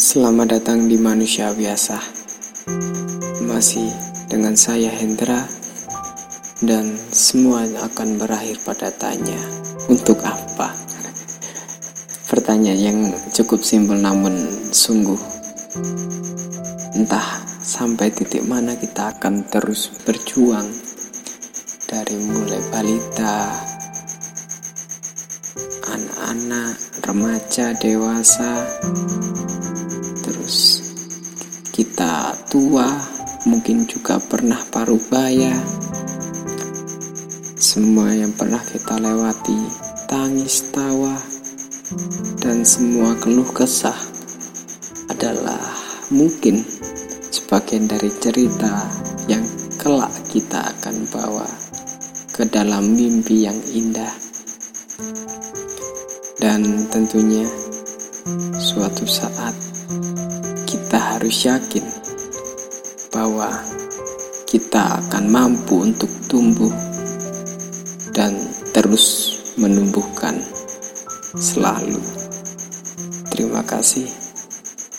Selamat datang di manusia biasa. Masih dengan saya Hendra dan semua akan berakhir pada tanya untuk apa? Pertanyaan yang cukup simpel namun sungguh entah sampai titik mana kita akan terus berjuang dari mulai balita anak-anak, remaja, dewasa, terus kita tua, mungkin juga pernah paruh baya. Semua yang pernah kita lewati, tangis, tawa, dan semua keluh kesah adalah mungkin sebagian dari cerita yang kelak kita akan bawa ke dalam mimpi yang indah. Dan tentunya suatu saat kita harus yakin bahwa kita akan mampu untuk tumbuh dan terus menumbuhkan selalu. Terima kasih.